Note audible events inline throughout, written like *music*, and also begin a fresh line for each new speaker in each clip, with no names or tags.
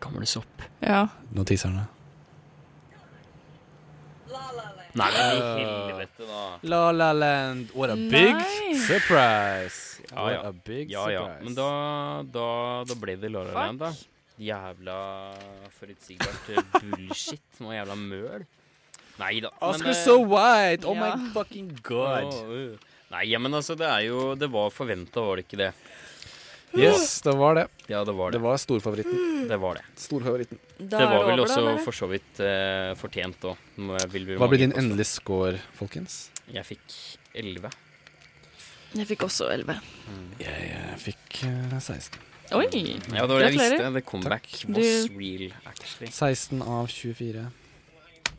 Gamle sopp.
Ja.
Notiserne.
Nei, men i helvete, da.
La La Land. What a
Nei.
big surprise.
Ja,
What
ja.
a big
Ja, ja.
surprise.
Men da, da, da ble det La La
Fuck.
Land, da. Jævla forutsigbart eh, bullshit. Noe jævla møl. Nei da.
Oscar
men,
so white. Oh
Ja.
my fucking god.
å, uh. Nei, ja, men altså, det er jo Det var forventa, var det ikke det?
Yes, det var det.
Ja, det var
Det
det.
var storfavoritten.
Det var det.
Storfavoritten.
Da
Det var vel også for så vidt uh, fortjent òg.
Hva blir din endelige score, folkens?
Jeg fikk 11.
Jeg fikk også 11.
Jeg jeg, fikk uh, 16.
Oi!
Ja, det var det jeg visste. The comeback
Du-
was real, actually.
16 av 24.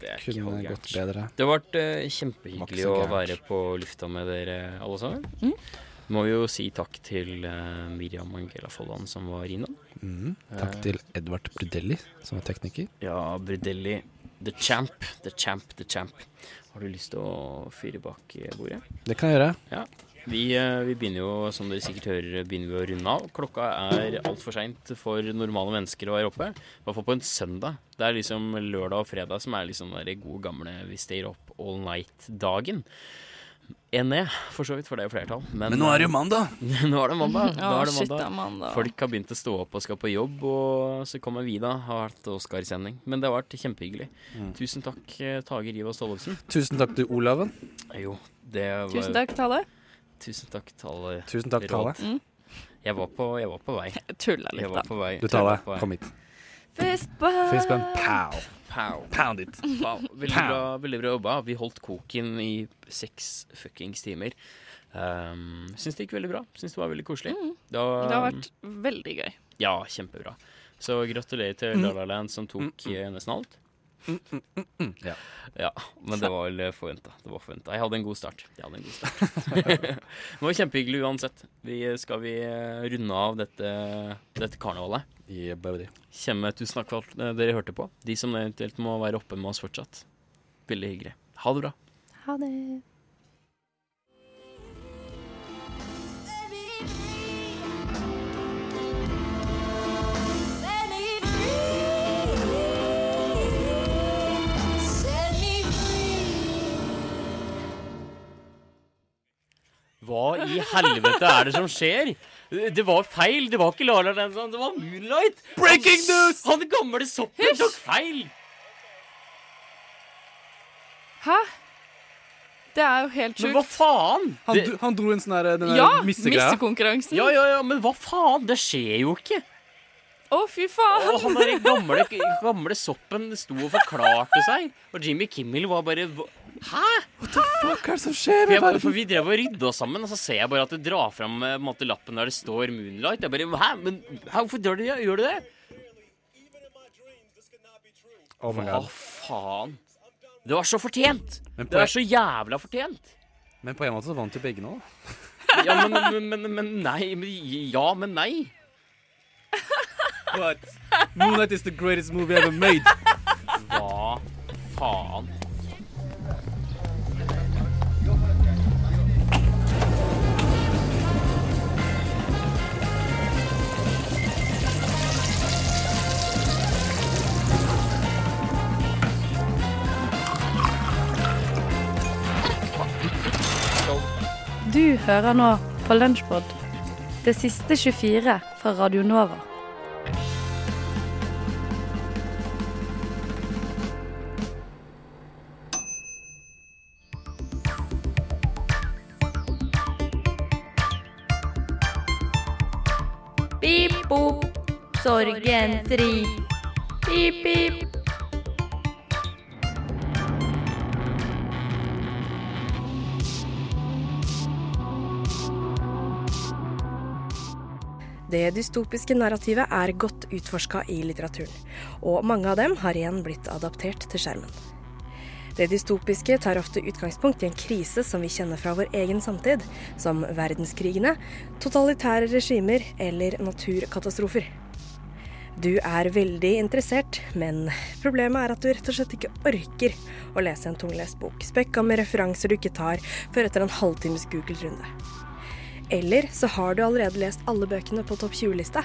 Det er
Kunne
ikke
gått bedre.
Det har vært
uh,
kjempehyggelig å være på lufta med dere alle sammen.
Mm.
Må jo si takk til uh, Miriam Angela Folland som var innom.
Mm. Takk
Eh.
til Edvard Brudelli, som er tekniker.
Ja, Brudelli. The champ, the champ, the champ. Har du lyst til å fyre bak bordet?
Det kan jeg gjøre.
Vi, uh, vi begynner jo, som dere sikkert hører, begynner vi å runde av. Klokka er altfor seint for normale mennesker å være oppe. I hvert fall på en søndag. Det er liksom lørdag og fredag som er liksom den gode gamle vi stayer up all night-dagen. Enig, for så vidt, for det er jo flertall. Men,
Men nå er det jo mandag! *laughs*
nå er det mandag. Nå er det mandag.
er mandag.
Folk har begynt å stå opp og skal på jobb, og så kommer vi da. Har hatt Oscar-sending. Men det har vært kjempehyggelig.
Mm.
Tusen takk, Tager Tage Rivas Tollefsen.
Tusen takk til Olaven.
Jo, det var
Tusen takk, Tale.
Tusen takk, Tale.
Tusen takk, Tale.
Mm. Jeg var på, jeg var på vei.
Jeg tulla litt, da.
Du Tale, kom hit.
Fistbump.
Fistbump, pow.
Pow.
Pound it.
Wow. Veldig
Pow.
bra, veldig bra jobba. Vi holdt koken i seks fuckings timer. Um, syns det gikk veldig bra. Syns det var veldig koselig.
Mm.
Da,
Det har vært veldig gøy.
Ja, kjempebra. Så gratulerer til
Mm.
La La Land som tok mm. nesten alt.
Ja.
Ja, men det var vel forventa. Forventet. Jeg hadde en god start. Jeg hadde en god start. *laughs* *laughs* det var kjempehyggelig uansett. Vi skal vi eh, runde av dette, dette karnevalet. Kjemme, tusen takk for at eh, dere hørte på. De som eventuelt må være oppe med oss fortsatt. Veldig hyggelig. Ha det bra.
Ha det.
Hva i helvete er det som skjer? Det var feil. Det var ikke La La Land, det var Moonlight.
Breaking news!
Han gamle soppen tok feil.
Hæ? Det er jo helt sjukt.
Men hva faen?
Han, han dro en sånn der, den der
Ja!
missegreia.
Missekonkurransen.
ja, ja, ja, men hva faen? Det skjer jo ikke.
Å, fy faen.
Og han der gamle, gamle soppen sto og forklarte seg. Og Jimmy Kimmel var bare Hæ?
Hva er det som skjer?
For, bare- for vi drev og rydda sammen, og så ser jeg bare at det drar fram eh, måte, lappen der det står 'Moonlight'. Jeg bare Hæ? Men hvorfor gjør du det? Gjør du det?
Oh my
Hva faen? Det var så fortjent!
Men på,
Det var så jævla fortjent.
men på en måte så vant jo begge nå.
Ja, men, men, men, men nei. Men, ja, men nei.
What? Moonlight is the greatest movie ever made.
Hva faen?
Du hører nå på Lunsjpod. Det siste 24 fra Radio Nova. Sorgenfri. Pip, pip.
Det dystopiske narrativet er godt utforska i litteraturen, og mange av dem har igjen blitt adaptert til skjermen. Det dystopiske tar ofte utgangspunkt i en krise som vi kjenner fra vår egen samtid, som verdenskrigene, totalitære regimer eller naturkatastrofer. Du er veldig interessert, men problemet er at du rett og slett ikke orker å lese en tunglest bok, spekka med referanser du ikke tar før etter en halvtimes Google-runde. Eller så har du allerede lest alle bøkene på topp 20-lista.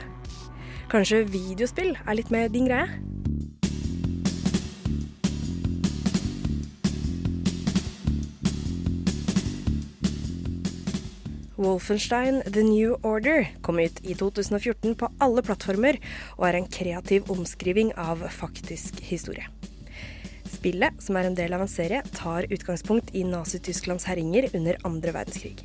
Kanskje videospill er litt mer din greie? Wolfenstein The New Order kom ut i 2014 på alle plattformer og er en kreativ omskriving av faktisk historie. Spillet, som er en del av en serie, tar utgangspunkt i Nazi-Tysklands herjinger under andre verdenskrig.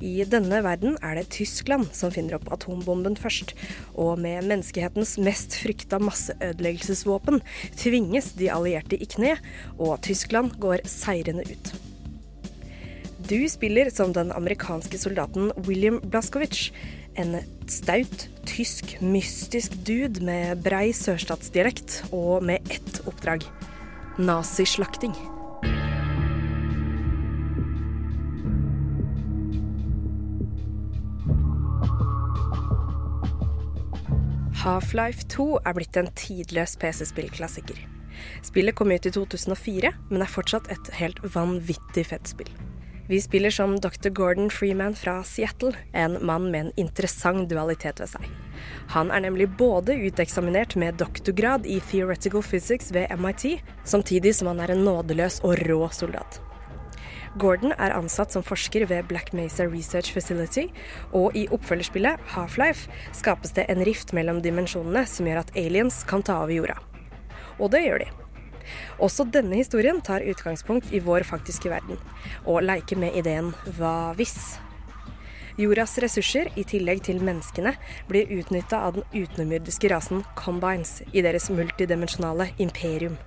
I denne verden er det Tyskland som finner opp atombomben først, og med menneskehetens mest frykta masseødeleggelsesvåpen tvinges de allierte i kne, og Tyskland går seirende ut. Du spiller som den amerikanske soldaten William Blaskowicz. En staut, tysk, mystisk dude med brei sørstatsdialekt og med ett oppdrag nazislakting. Half-Life 2 er blitt en tidløs PC-spillklassiker. Spillet kom ut i 2004, men er fortsatt et helt vanvittig fett spill. Vi spiller som dr. Gordon Freeman fra Seattle, en mann med en interessant dualitet ved seg. Han er nemlig både uteksaminert med doktorgrad i theoretical physics ved MIT, samtidig som han er en nådeløs og rå soldat. Gordon er ansatt som forsker ved Black Mesa Research Facility, og i oppfølgerspillet Half-Life skapes det en rift mellom dimensjonene som gjør at aliens kan ta over jorda. Og det gjør de. Også denne historien tar utgangspunkt i vår faktiske verden, og leker med ideen hva hvis? Jordas ressurser, i tillegg til menneskene, blir utnytta av den utenomjordiske rasen Combines i deres multidimensjonale imperium.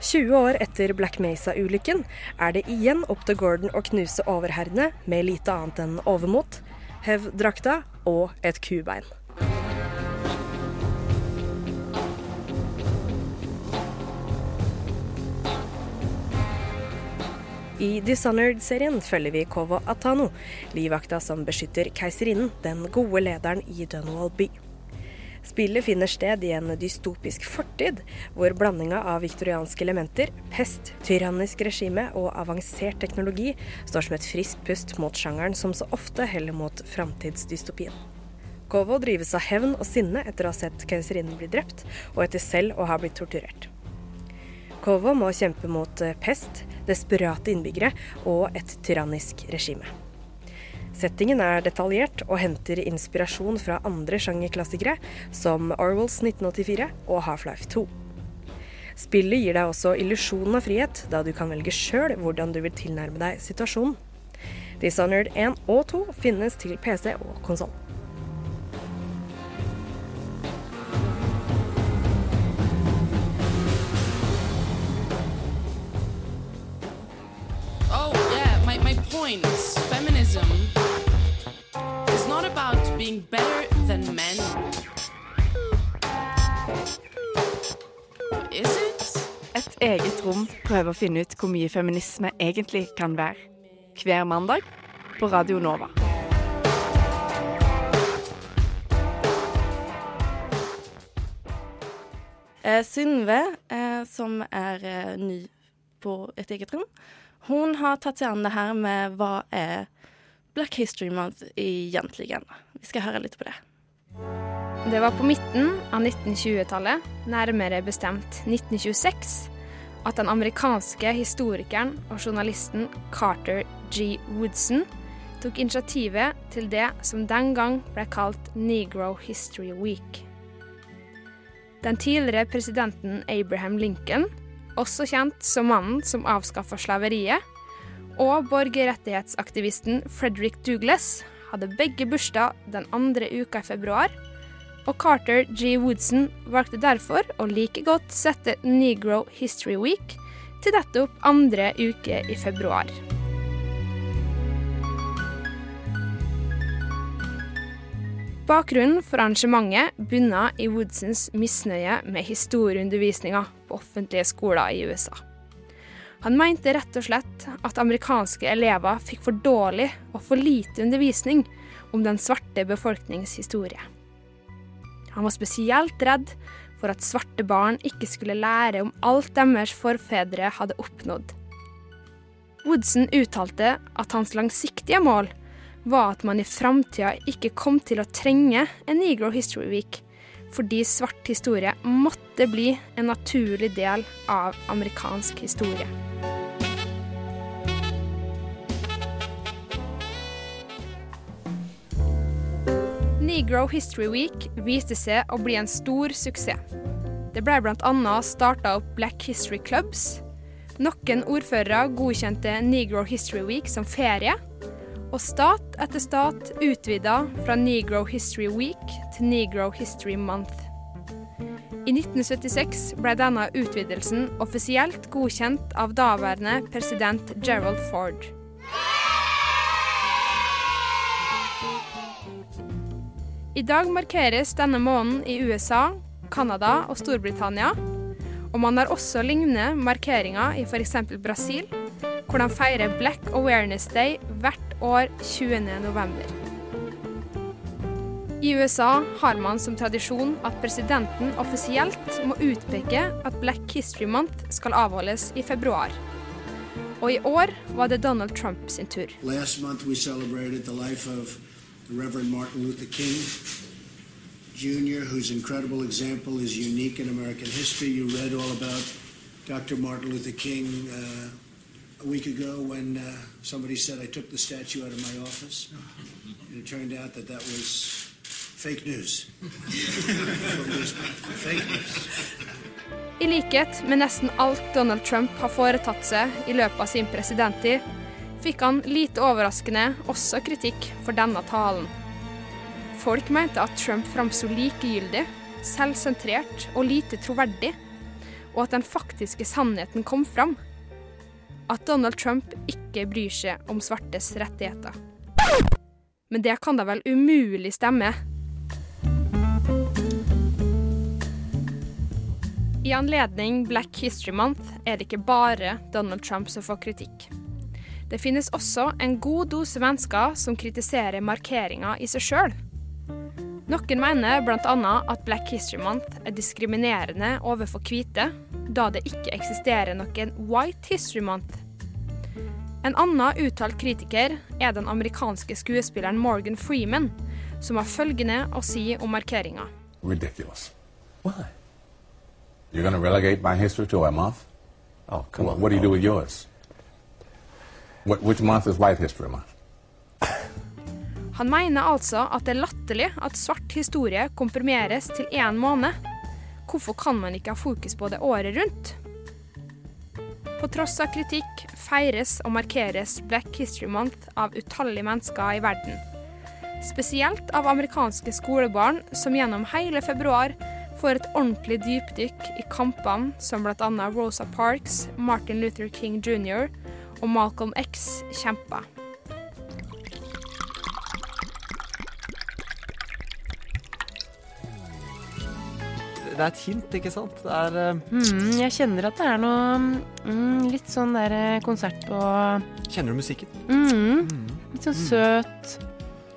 20 år etter Black Mesa-ulykken er det igjen opp til Gordon å knuse overherdene med lite annet enn overmot, hevdrakta og et kubein. I Dishonored-serien følger vi Kovo Atano, livvakta som beskytter keiserinnen, den gode lederen i Dunwall by. Spillet finner sted i en dystopisk fortid, hvor blandinga av viktorianske elementer, pest, tyrannisk regime og avansert teknologi står som et friskt pust mot sjangeren som så ofte heller mot framtidsdystopien. Kovo drives av hevn og sinne etter å ha sett keiserinnen bli drept, og etter selv å ha blitt torturert. Kovo må kjempe mot pest, desperate innbyggere og et tyrannisk regime. Settingen er detaljert og henter inspirasjon fra andre sjangerklassikere, som Orwells 1984 og Half-Life 2. Spillet gir deg også illusjonen av frihet, da du kan velge sjøl hvordan du vil tilnærme deg situasjonen. Dishonored 1 og 2 finnes til PC og konsoll.
Being better than men. Is it?
Et eget rom prøver å finne ut hvor mye feminisme egentlig kan være. Hver mandag på Radio Nova. Eh, Synve, eh, som er eh, ny på et eget rom, hun har tatt seg an det her med hva er Black History Month egentlig. Vi skal høre litt på det.
Det var på midten av 1920-tallet, nærmere bestemt 1926, at den amerikanske historikeren og journalisten Carter G. Woodson tok initiativet til det som den gang ble kalt Negro History Week. Den tidligere presidenten Abraham Lincoln, også kjent som mannen som avskaffa slaveriet, og borgerrettighetsaktivisten Frederick Douglass hadde begge bursdag den andre uka i februar, og Carter G. Woodson valgte derfor å like godt sette Negro History Week til nettopp andre uke i februar. Bakgrunnen for arrangementet bunna i Woodsons misnøye med historieundervisninga på offentlige skoler i USA. Han mente rett og slett at amerikanske elever fikk for dårlig og for lite undervisning om den svarte befolknings historie. Han var spesielt redd for at svarte barn ikke skulle lære om alt deres forfedre hadde oppnådd. Woodson uttalte at hans langsiktige mål var at man i framtida ikke kom til å trenge en Negro History Week, fordi svart historie måtte bli en naturlig del av amerikansk historie. Negro History Week viste seg å bli en stor suksess. Det ble bl.a. starta opp Black History Clubs. Noen ordførere godkjente Negro History Week som ferie. Og stat etter stat utvida fra Negro History Week til Negro History Month. I 1976 ble denne utvidelsen offisielt godkjent av daværende president Gerald Ford. I dag markeres denne måneden i USA, Canada og Storbritannia. Og man har også lignende markeringer i f.eks. Brasil, hvor de feirer Black Awareness Day hvert år 20. november. I USA har man som tradisjon at presidenten offisielt må utpeke at Black History Month skal avholdes i februar. Og i år var det Donald Trump sin tur.
Last month, we celebrated the life of the Reverend Martin Luther King Jr., whose incredible example is unique in American history. You read all about Dr. Martin Luther King uh, a week ago when uh, somebody said I took the statue out of my office. And it turned out that that was fake news. *laughs* fake news.
I likhet med nesten alt Donald Trump har foretatt seg i løpet av sin presidenttid, fikk han lite overraskende også kritikk for denne talen. Folk mente at Trump framsto likegyldig, selvsentrert og lite troverdig, og at den faktiske sannheten kom fram. At Donald Trump ikke bryr seg om svartes rettigheter. Men det kan da vel umulig stemme? I anledning Black History Month er det ikke bare Donald Trump som får kritikk. Det finnes også en god dose mennesker som kritiserer markeringa i seg sjøl. Noen mener bl.a. at Black History Month er diskriminerende overfor hvite, da det ikke eksisterer noen White History Month. En annen uttalt kritiker er den amerikanske skuespilleren Morgan Freeman, som har følgende å si om markeringa.
Ridiculous. Why? You're going to relegate my history to a month?
Oh, come on.
what do you do with yours? What, which month is White History Month?
Han mener altså at det er latterlig at svart historie komprimeres til én måned. Hvorfor kan man ikke ha fokus på det året rundt? På tross av kritikk feires og markeres Black History Month av utallige mennesker i verden. Spesielt av amerikanske skolebarn som gjennom hele februar får et ordentlig dypdykk i kampene som bl.a. Rosa Parks, Martin Luther King jr. og Malcolm X kjemper.
Det er et hint, ikke sant? Det er eh,
Hmm, jeg kjenner at det er noe mm, litt sånn der eh, konsert på
Kjenner du musikken?
mm,
Mm.
Litt sånn søt,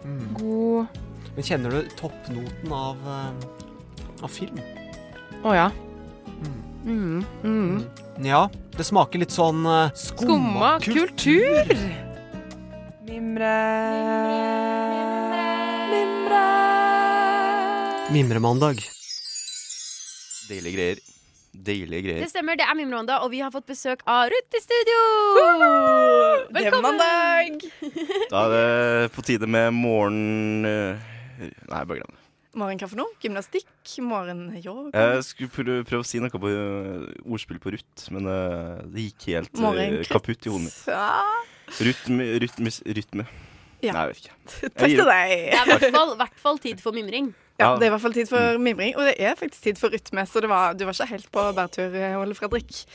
Mm.
god
Men kjenner du toppnoten av, eh, av film?
Å ja.
Mm.
Mm, mm.
Ja, det smaker litt sånn uh,
Skumma kultur! Mimre Mimre
Mimremandag.
Deilige greier. Deilige greier.
Det stemmer, det er Mimronda, og vi har fått besøk av Ruth i studio!
Velkommen! *laughs*
Da er det på tide med morgen... eh, Nei, bare glem det.
Morgenkaffe nå? Gymnastikk? Morgenyoga?
Jeg skulle prøve, prøve å si noe på eh, ordspill på Ruth, men eh, det gikk helt kaputt i hodet mitt.
Ja.
Rytme, rytmes, rytme.
Ja.
Nei, jeg vet ikke.
Takk til deg.
Det er i hvert fall tid for mimring.
Ja, det er i hvert fall tid for mimring, og det er faktisk tid for rytme, så det var, du var ikke helt på bærtur, Ole Fredrik.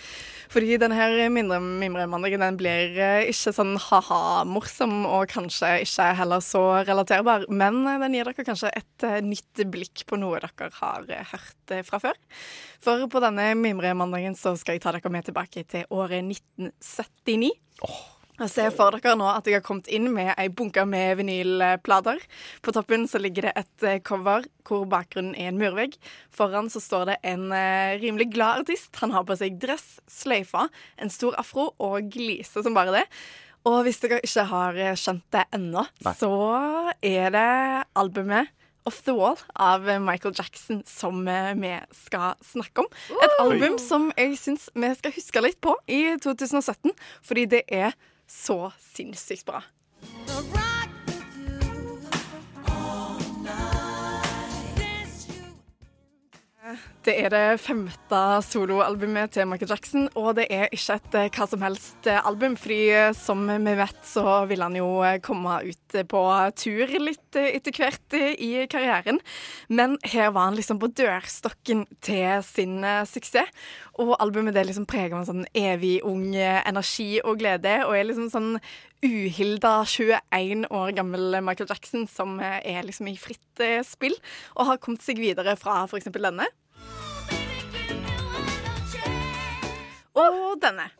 Fordi denne her mindre mimremandagen den blir eh, ikke sånn ha-ha-morsom, og kanskje ikke heller så relaterbar, men eh, den gir dere kanskje et eh, nytt blikk på noe dere har eh, hørt eh, fra før. For på denne mimremandagen så skal jeg ta dere med tilbake til året 1979. Og ser for dere nå at jeg har kommet inn med ei bunke med vinylplater. På toppen så ligger det et eh, cover hvor bakgrunnen er en murvegg. Foran så står det en eh, rimelig glad artist. Han har på seg dress, sløyfa, en stor afro og gliser som bare det. Og hvis dere ikke har skjønt det ennå, så er det albumet Off The Wall av Michael Jackson som eh, vi skal snakke om. Et album som jeg syns vi skal huske litt på i 2017, fordi det er så sinnssykt bra. Det er det femte soloalbumet til Michael Jackson, og det er ikke et eh, hva som helst eh, album, fordi eh, som vi vet så vil han jo komme ut på tur litt etter hvert i karrieren. Men her var han liksom på dørstokken til sin suksess, og albumet det liksom preger en sånn evig ung energi og glede, og er liksom sånn uhilda 21 år gammel Michael Jackson som er liksom i fritt spill, og har kommet seg videre fra f.eks. denne. Og denne.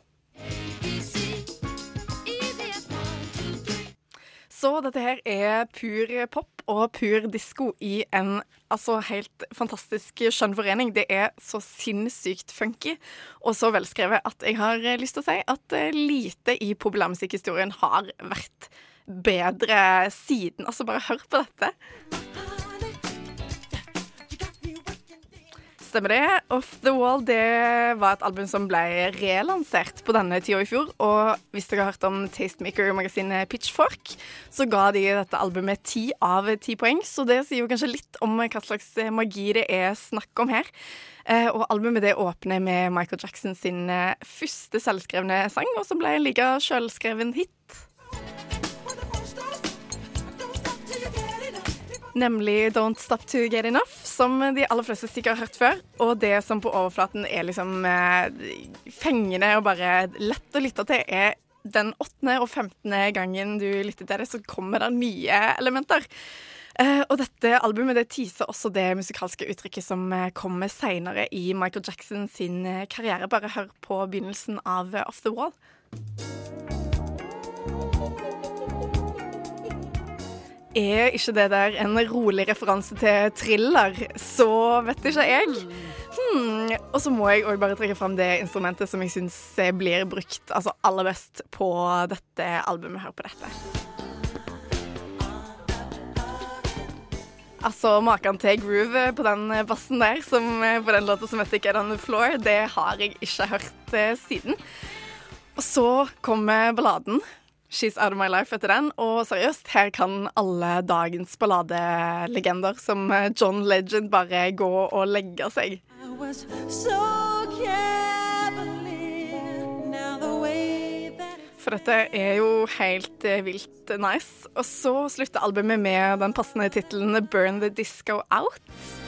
Så dette her er pur pop og pur disko i en altså helt fantastisk skjønn forening. Det er så sinnssykt funky og så velskrevet at jeg har lyst til å si at eh, lite i populærmusikkhistorien har vært bedre siden. Altså, bare hør på dette. Stemmer det. Off The Wall det var et album som ble relansert på denne tida i fjor. Og hvis dere har hørt om Tastemaker-magasinet Pitchfork, så ga de dette albumet ti av ti poeng. Så det sier jo kanskje litt om hva slags magi det er snakk om her. Eh, og albumet det åpner med Michael Jackson sin eh, første selvskrevne sang, og som ble en like sjølskreven hit. Nemlig Don't Stop To Get Enough, som de aller fleste sikkert har hørt før. Og det som på overflaten er liksom eh, fengende og bare lett å lytte til, er den åttende og femtende gangen du lytter til det, så kommer det nye elementer. Uh, og dette albumet det teaser også det musikalske uttrykket som eh, kommer seinere i Michael Jackson sin karriere. Bare hør på begynnelsen av Off The Wall. Er ikke det der en rolig referanse til thriller, så vet ikke jeg. Hmm. Og så må jeg òg bare trekke fram det instrumentet som jeg syns blir brukt altså aller best på dette albumet. Hør på dette. Altså, Maken til groove på den bassen der, som på den låta som heter Get On The Floor, det har jeg ikke hørt eh, siden. Og så kommer balladen. She's Out of My Life etter den. Og seriøst, her kan alle dagens balladelegender som eh, John Legend bare gå og legge seg. For dette er jo helt eh, vilt nice. Og så slutter albumet med den passende tittelen 'Burn the Disco Out'.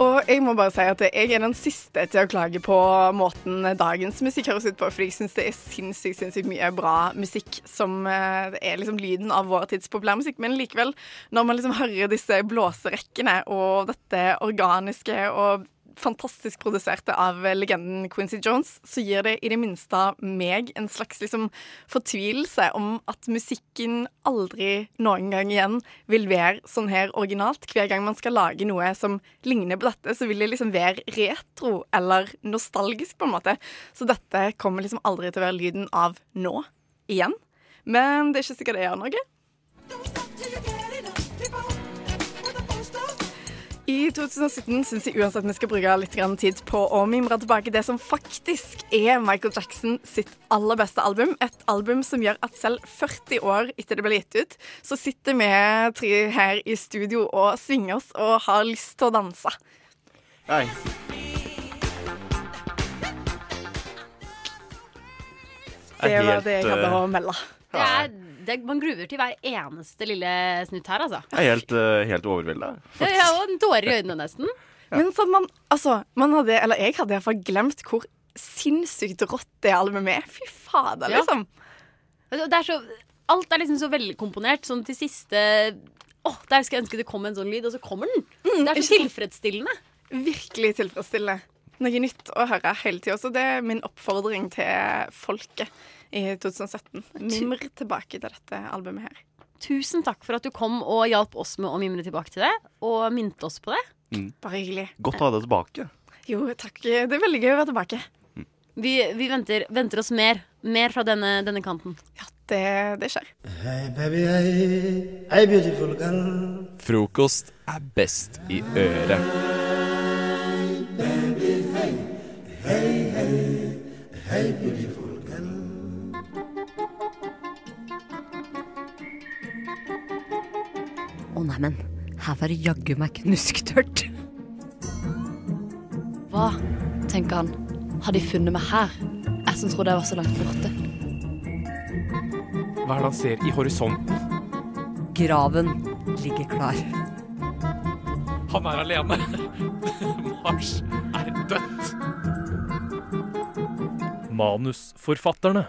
Og jeg må bare si at jeg er den siste til å klage på måten dagens musikk høres ut på, for jeg syns det er sinnssykt, sinnssykt mye bra musikk som eh, er liksom lyden av vår tids populærmusikk. Men likevel, når man liksom hører disse blåserekkene og dette organiske og fantastisk produserte av legenden Quincy Jones, så gir det i det minste meg en slags liksom fortvilelse om at musikken aldri noen gang igjen vil være sånn her originalt. Hver gang man skal lage noe som ligner på dette, så vil det liksom være retro eller nostalgisk, på en måte. Så dette kommer liksom aldri til å være lyden av nå igjen. Men det er ikke sikkert det gjør noe. I 2017 syns jeg uansett vi skal bruke litt grann tid på å mimre tilbake det som faktisk er Michael Jackson sitt aller beste album. Et album som gjør at selv 40 år etter det ble gitt ut, så sitter vi tre her i studio og svinger oss og har lyst til å danse.
Nei.
Det
er
var det jeg hadde
eh,
å melde.
Det er, det, man gruver til hver eneste lille snutt her, altså.
Jeg er helt, uh, helt overvelda. *laughs*
Ja, Jeg har en tårer i øynene, nesten.
Men sånn, man, altså, man hadde, eller jeg hadde iallfall glemt hvor sinnssykt rått det albumet er. Fy fader,
Ja.
liksom.
Det er så, alt er liksom så velkomponert. Sånn til siste Åh, Der skulle jeg ønske det kom en sånn lyd, og så kommer den. det er
Mm,
så tilfredsstillende.
Virkelig tilfredsstillende. Noe nytt å høre hele tida. Så det er min oppfordring til folket i 2017. Mimr tilbake til dette albumet her.
Tusen takk for at du kom og hjalp oss med å mimre tilbake til det, og minte oss på det.
Mm.
Bare hyggelig.
Godt å ha deg tilbake.
Jo, takk. Det er veldig gøy å være tilbake.
Vi, vi venter, venter oss mer. Mer fra denne, denne kanten.
Det, det skjer.
Hey baby, hey, hey beautiful girl.
Frokost er best i øret.
Baby, hey, hey, hey, hey beautiful
neimen, her var det jaggu meg knusktørt.
Hva, tenker han, har de funnet meg her? Jeg som trodde jeg var så langt borte.
Hva er det han ser i horisonten?
Graven ligger klar.
Han er alene. *laughs* Mars er dødt.
Manusforfatterne.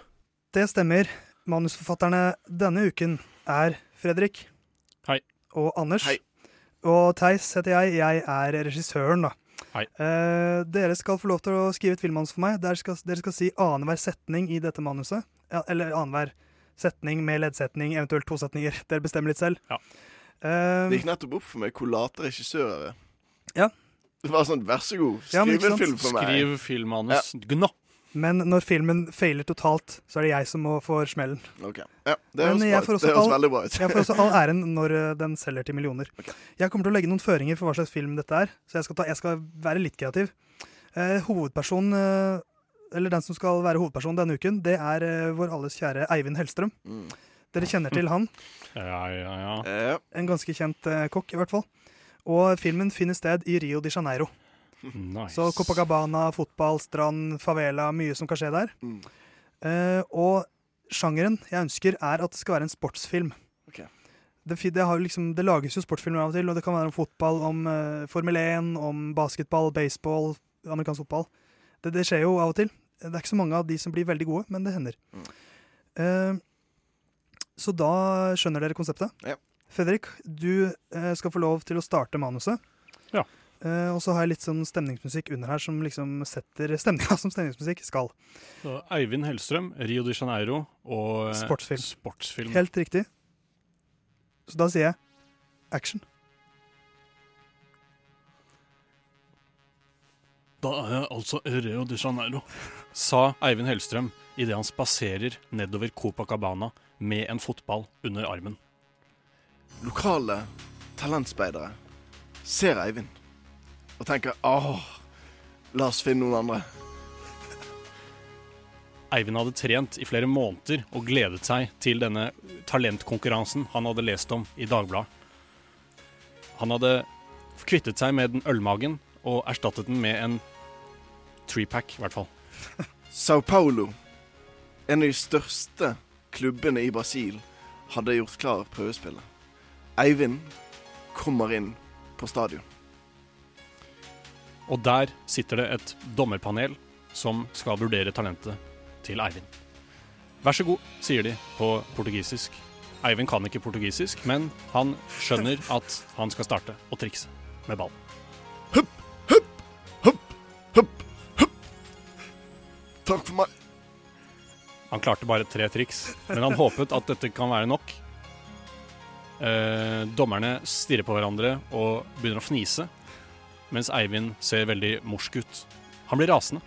Det stemmer. Manusforfatterne denne uken er Fredrik.
Hei.
Og Anders. Og Theis heter jeg. Jeg er regissøren, da.
Hei.
Eh, dere skal få lov til å skrive et filmmanus for meg. Dere skal, dere skal si annenhver setning i dette manuset. Ja, eller annenhver setning med leddsetning, eventuelt to setninger. *laughs* Dere bestemmer litt selv. Eh,
Det gikk nettopp opp for meg hvor late regissører er.
Ja.
Det var sånn, vær så god, skriv
ja,
en film for meg.
Skriv filmmanus. Gnå.
Men når filmen feiler totalt, så er det jeg som må få smellen.
Ok. Ja, det
er
høres,
jeg får også
det høres
all-
veldig bra ut.
jeg får også all æren når eh, den selger til millioner. Jeg kommer til å legge noen føringer for hva slags film dette er, så jeg skal, ta, jeg skal være litt kreativ. Eh, hovedperson, eh, eller den som skal være hovedperson denne uken, det er eh, vår alles kjære Eivind Hellstrøm.
Mm.
Dere kjenner til han. *laughs*
Ja, ja, ja.
Ja.
En ganske kjent eh, kokk, i hvert fall. Og filmen finner sted i Rio de Janeiro.
Nice.
Så Copacabana, fotball, strand, favela, mye som kan skje der.
Mm.
Uh, og sjangeren jeg ønsker, er at det skal være en sportsfilm.
Okay.
Det, det, har liksom, det lages jo sportsfilmer av og til, og det kan være om fotball, om uh, Formel 1, om basketball, baseball, amerikansk fotball. Det, det skjer jo av og til. Det er ikke så mange av de som blir veldig gode, men det hender. Eh, så da skjønner dere konseptet.
Ja.
Fredrik, du skal få lov til å starte manuset. Eh, og så har jeg litt sånn stemningsmusikk under her som liksom setter stemninga *laughs* som stemningsmusikk skal.
Så Eivind Hellstrøm, Rio de Janeiro og eh,
Sportsfilm.
sportsfilm.
Helt riktig. Så da sier jeg action.
Da er jeg altså Rio de Janeiro, *laughs* sa Eivind Hellstrøm idet han spaserer nedover Copacabana med en fotball under armen.
Lokale talentspeidere ser Eivind og tenker åh, la oss finne noen andre.
Eivind hadde trent i flere måneder og gledet seg til denne talentkonkurransen han hadde lest om i Dagbladet. Han hadde kvittet seg med den ølmagen og erstattet den med en treepack, i hvert fall.
Sao Paulo, en av de største klubbene i Brasil, hadde gjort klar prøvespillet. Eivind kommer inn på stadion.
Og der sitter det et dommerpanel som skal vurdere talentet til Eivind. Vær så god, sier de på portugisisk. Eivind kan ikke portugisisk, men han skjønner *laughs* at han skal starte å trikse med ball.
Takk for meg.
Han klarte bare tre triks, men han håpet at dette kan være nok. Eh, dommerne stirrer på hverandre og begynner å fnise, mens Eivind ser veldig morsk ut. Han blir rasende.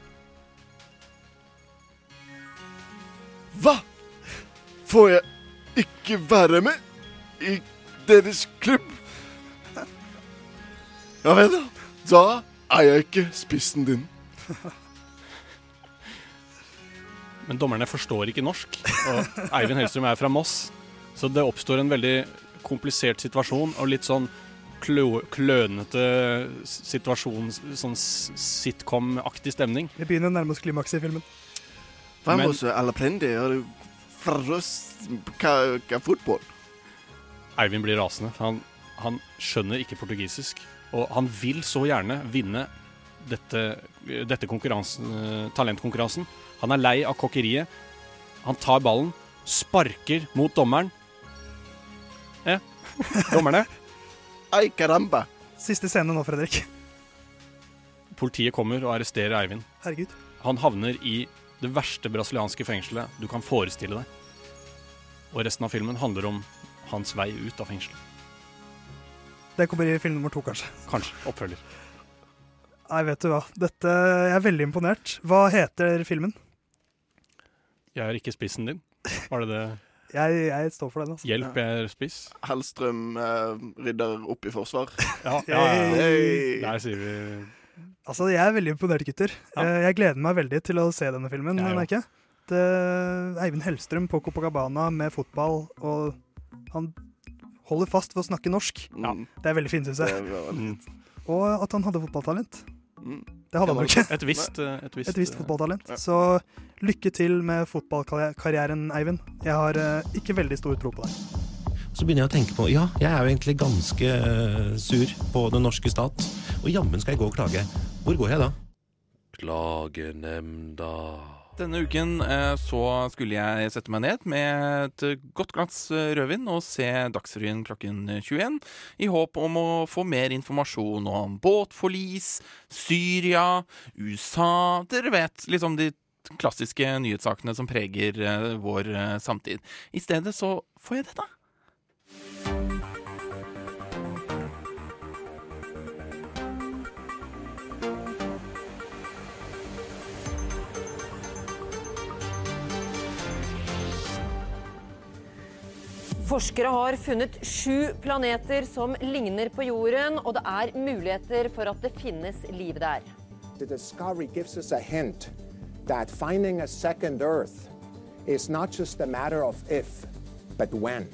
Hva? Får jeg ikke være med i deres klubb? Ja vel, da. Da er jeg ikke spissen din.
Men dommerne forstår ikke norsk, og Eivind Hellstrøm er fra Moss. Så det oppstår en veldig komplisert situasjon og litt sånn klø klønete situasjon, sånn sitcom-aktig stemning.
Vi begynner nærmest nærme klimakset i filmen.
Vamos a hva hva fotball.
Eivind blir rasende. Han, han skjønner ikke portugisisk. Og han vil så gjerne vinne dette, dette konkurransen, eh, talentkonkurransen. Han er lei av kokkeriet. Han tar ballen, sparker mot dommeren. Ja, dommerne.
Ai, caramba.
Siste scene nå, Fredrik.
Politiet kommer og arresterer Eivind.
Herregud.
Han havner i det verste brasilianske fengselet du kan forestille deg. Og resten av filmen handler om hans vei ut av fengselet.
Det kommer i film nummer to, kanskje.
Kanskje. Oppfølger.
Nei, vet du hva. Dette, jeg er veldig imponert. Hva heter filmen?
Jeg er ikke spissen din. Var det det?
Jeg, jeg står for den. altså.
Hjelp, jeg er spiss.
Hellstrøm eh, rydder opp i forsvar.
Ja, ja, ja.
Hey.
Der sier vi
Altså, jeg er veldig imponert, gutter. Ja. Jeg gleder meg veldig til å se denne filmen.
Jeg
merker jeg. Det Eivind Hellstrøm på Copacabana med fotball, og han holder fast ved å snakke norsk. Det er veldig fint, syns jeg.
Fint.
Og at han hadde fotballtalent.
Mm.
Det hadde han jo ikke.
Et visst, eh, et visst,
Et visst
eh,
fotballtalent.
ja.
Så lykke til med fotballkarrieren, Eivind. Jeg har eh, ikke veldig stor tro på deg.
Så begynner jeg å tenke på ja, jeg er jo egentlig ganske eh, sur på den norske stat. Og jammen skal jeg gå og klage. Hvor går jeg da?
Klagenemnda.
Denne uken eh, så skulle jeg sette meg ned med et godt glass eh, rødvin og se Dagsrevyen klokken 21, i håp om å få mer informasjon om båtforlis, Syria, USA Dere vet, liksom de klassiske nyhetssakene som preger eh, vår samtid. I stedet så får jeg dette.
Forskere har funnet sju planeter som ligner på jorden, og det er muligheter for at det finnes liv der.
The discovery gives us a hint that finding a second Earth is not just a matter of if, but when.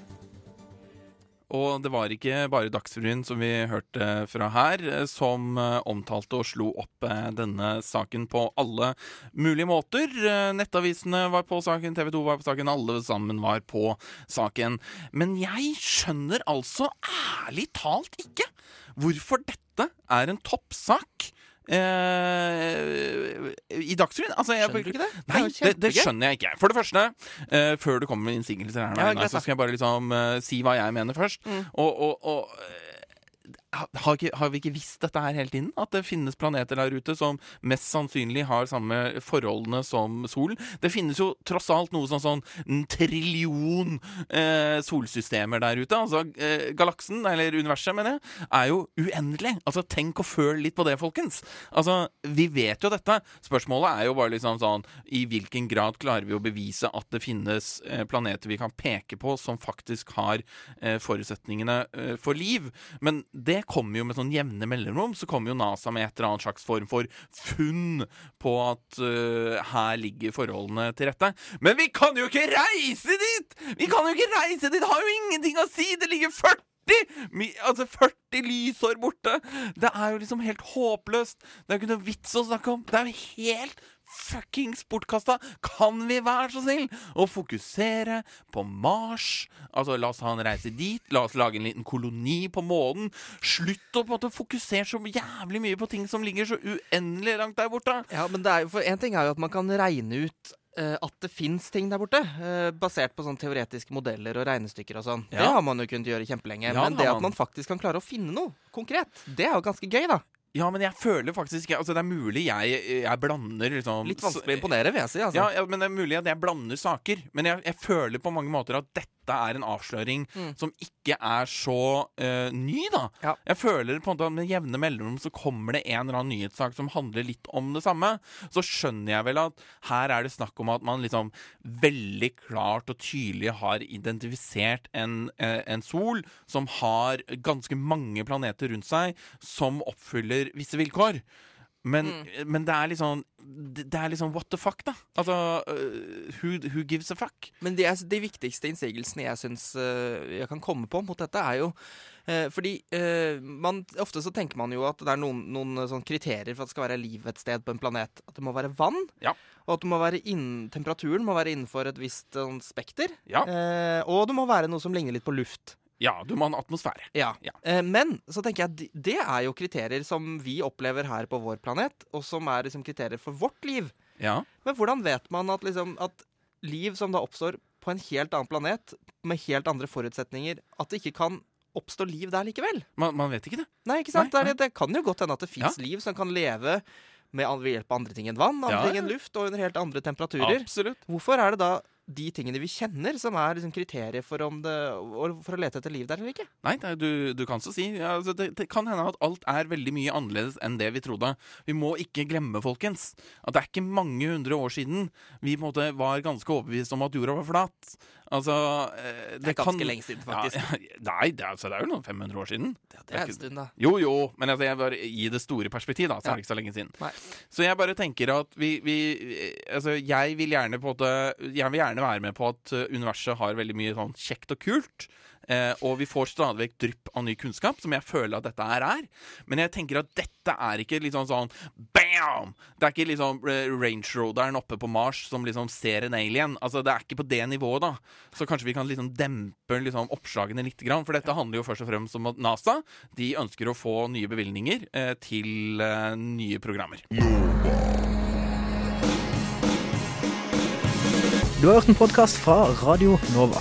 Og det var ikke bare Dagsrevyen som vi hørte fra her, eh, som eh, omtalte og slo opp eh, denne saken på alle mulige måter. Nettavisene var på saken, TV 2 var på saken, alle sammen var på saken. Men jeg skjønner altså ærlig talt ikke hvorfor dette er en toppsak. Eh, I Dagsrevyen? Altså, jeg,
Skjønner du ikke det?
Nei, det, det skjønner jeg ikke. For det første, eh, før du kommer med innsigelser her,
Ja,
så skal jeg bare liksom eh, si hva jeg mener først.
Mm.
Og, og, og eh, har, ikke, har vi ikke visst dette her hele tiden? At det finnes planeter der ute som mest sannsynlig har samme forholdene som solen? Det finnes jo tross alt noe sånn sånn en trillion eh, solsystemer der ute. Altså eh, galaksen, eller universet, mener jeg, er jo uendelig. Altså tenk og føl litt på det, folkens. Altså, vi vet jo dette. Spørsmålet er jo bare liksom sånn I hvilken grad klarer vi å bevise at det finnes eh, planeter vi kan peke på som faktisk har eh, forutsetningene eh, for liv? Men det kommer jo med sånn jevne mellomrom. Så kommer jo NASA med et eller annet slags form for funn på at uh, her ligger forholdene til rette. Men vi kan jo ikke reise dit! Vi kan jo ikke reise dit! Det har jo ingenting å si! Det ligger 40 Mi- Altså 40 lysår borte! Det er jo liksom helt håpløst. Det er jo ikke noe vits å snakke om. Det er jo helt fuckings bortkasta. Kan vi være så snill å fokusere på Mars? Altså, la oss ha en reise dit. La oss lage en liten koloni på månen. Slutt å på en måte fokusere så jævlig mye på ting som ligger så uendelig langt der borte.
Ja, men det er jo, for En ting er jo at man kan regne ut eh, at det fins ting der borte, eh, basert på sånne teoretiske modeller og regnestykker og sånn. Det har man jo kunnet gjøre kjempelenge.
Ja,
men
det
at
man.
man faktisk kan klare å finne noe konkret, det er jo ganske gøy, da.
Ja, men jeg føler faktisk ikke Altså, det er mulig jeg, jeg blander liksom
Litt vanskelig å imponere, vil jeg si. Altså.
Ja, ja, men det er mulig at jeg blander saker. Men jeg, jeg føler på mange måter at dette er en avsløring
Mm.
som ikke er så uh, ny, da. Jeg føler på en måte at med jevne mellomrom så kommer det en eller annen nyhetssak som handler litt om det samme. Så skjønner jeg vel at her er det snakk om at man liksom veldig klart og tydelig har identifisert en, eh, en sol som har ganske mange planeter rundt seg som oppfyller visse vilkår. Men, men det er litt sånn det er liksom what the fuck, da. Altså uh, who, who gives a fuck?
Men de, er- de viktigste innsigelsene jeg syns uh, jeg kan komme på mot dette, er jo eh, fordi man, Ofte så tenker man jo at det er noen, noen sånn kriterier for at det skal være liv et sted på en planet. At det må være vann, og at det må være inn, temperaturen må være innenfor et visst sånn, spekter. Eh, og det må være noe som ligner litt på luft.
Ja, du må ha en atmosfære.
Ja. Eh, men så tenker jeg det er jo kriterier som vi opplever her på vår planet, og som er liksom kriterier for vårt liv.
Ja.
Men hvordan vet man at, liksom, at liv som da oppstår på en helt annen planet, med helt andre forutsetninger, at det ikke kan oppstå liv der likevel?
Man, man vet ikke det.
Nei, ikke sant?
Nei,
Det, er- det kan jo godt hende at det fins
Ja.
liv som kan leve med, ved hjelp av andre ting enn vann, andre
Ja,
ting enn luft, og under helt andre temperaturer.
Absolutt.
Hvorfor er det da de tingene vi kjenner, som er liksom kriterier for, det, for å lete etter liv der eller ikke?
Nei, nei du, du kan så si. Altså, det, det kan hende at alt er veldig mye annerledes enn det vi trodde. Vi må ikke glemme, folkens, at det er ikke mange hundre år siden vi på en måte var ganske overbevist om at jorda var flat. Altså eh,
Det er ganske lenge siden, faktisk.
Ja, *laughs* nei, det er, altså, det er jo noen 500 år siden.
det er en stund, da.
Jo, jo, men altså, jeg bare, i det store perspektiv, da, så
Ja.
er det ikke så lenge siden.
Nei.
Så jeg bare tenker at vi, vi Altså, jeg vil gjerne på en måte Jeg vil gjerne være med på at eh, universet har veldig mye sånn kjekt og kult. Eh, og vi får stadig vekk drypp av ny kunnskap, som jeg føler at dette her er. Men jeg tenker at dette er ikke liksom sånn bam! Det er ikke liksom eh, Range Roaderen oppe på Mars som liksom ser en alien. Altså, Det er ikke på det nivået, da. Så kanskje vi kan liksom dempe liksom oppslagene litt. For dette handler jo først og fremst om at NASA de ønsker å få nye bevilgninger eh, til eh, nye programmer.
Du har hørt en podkast fra Radio Nova.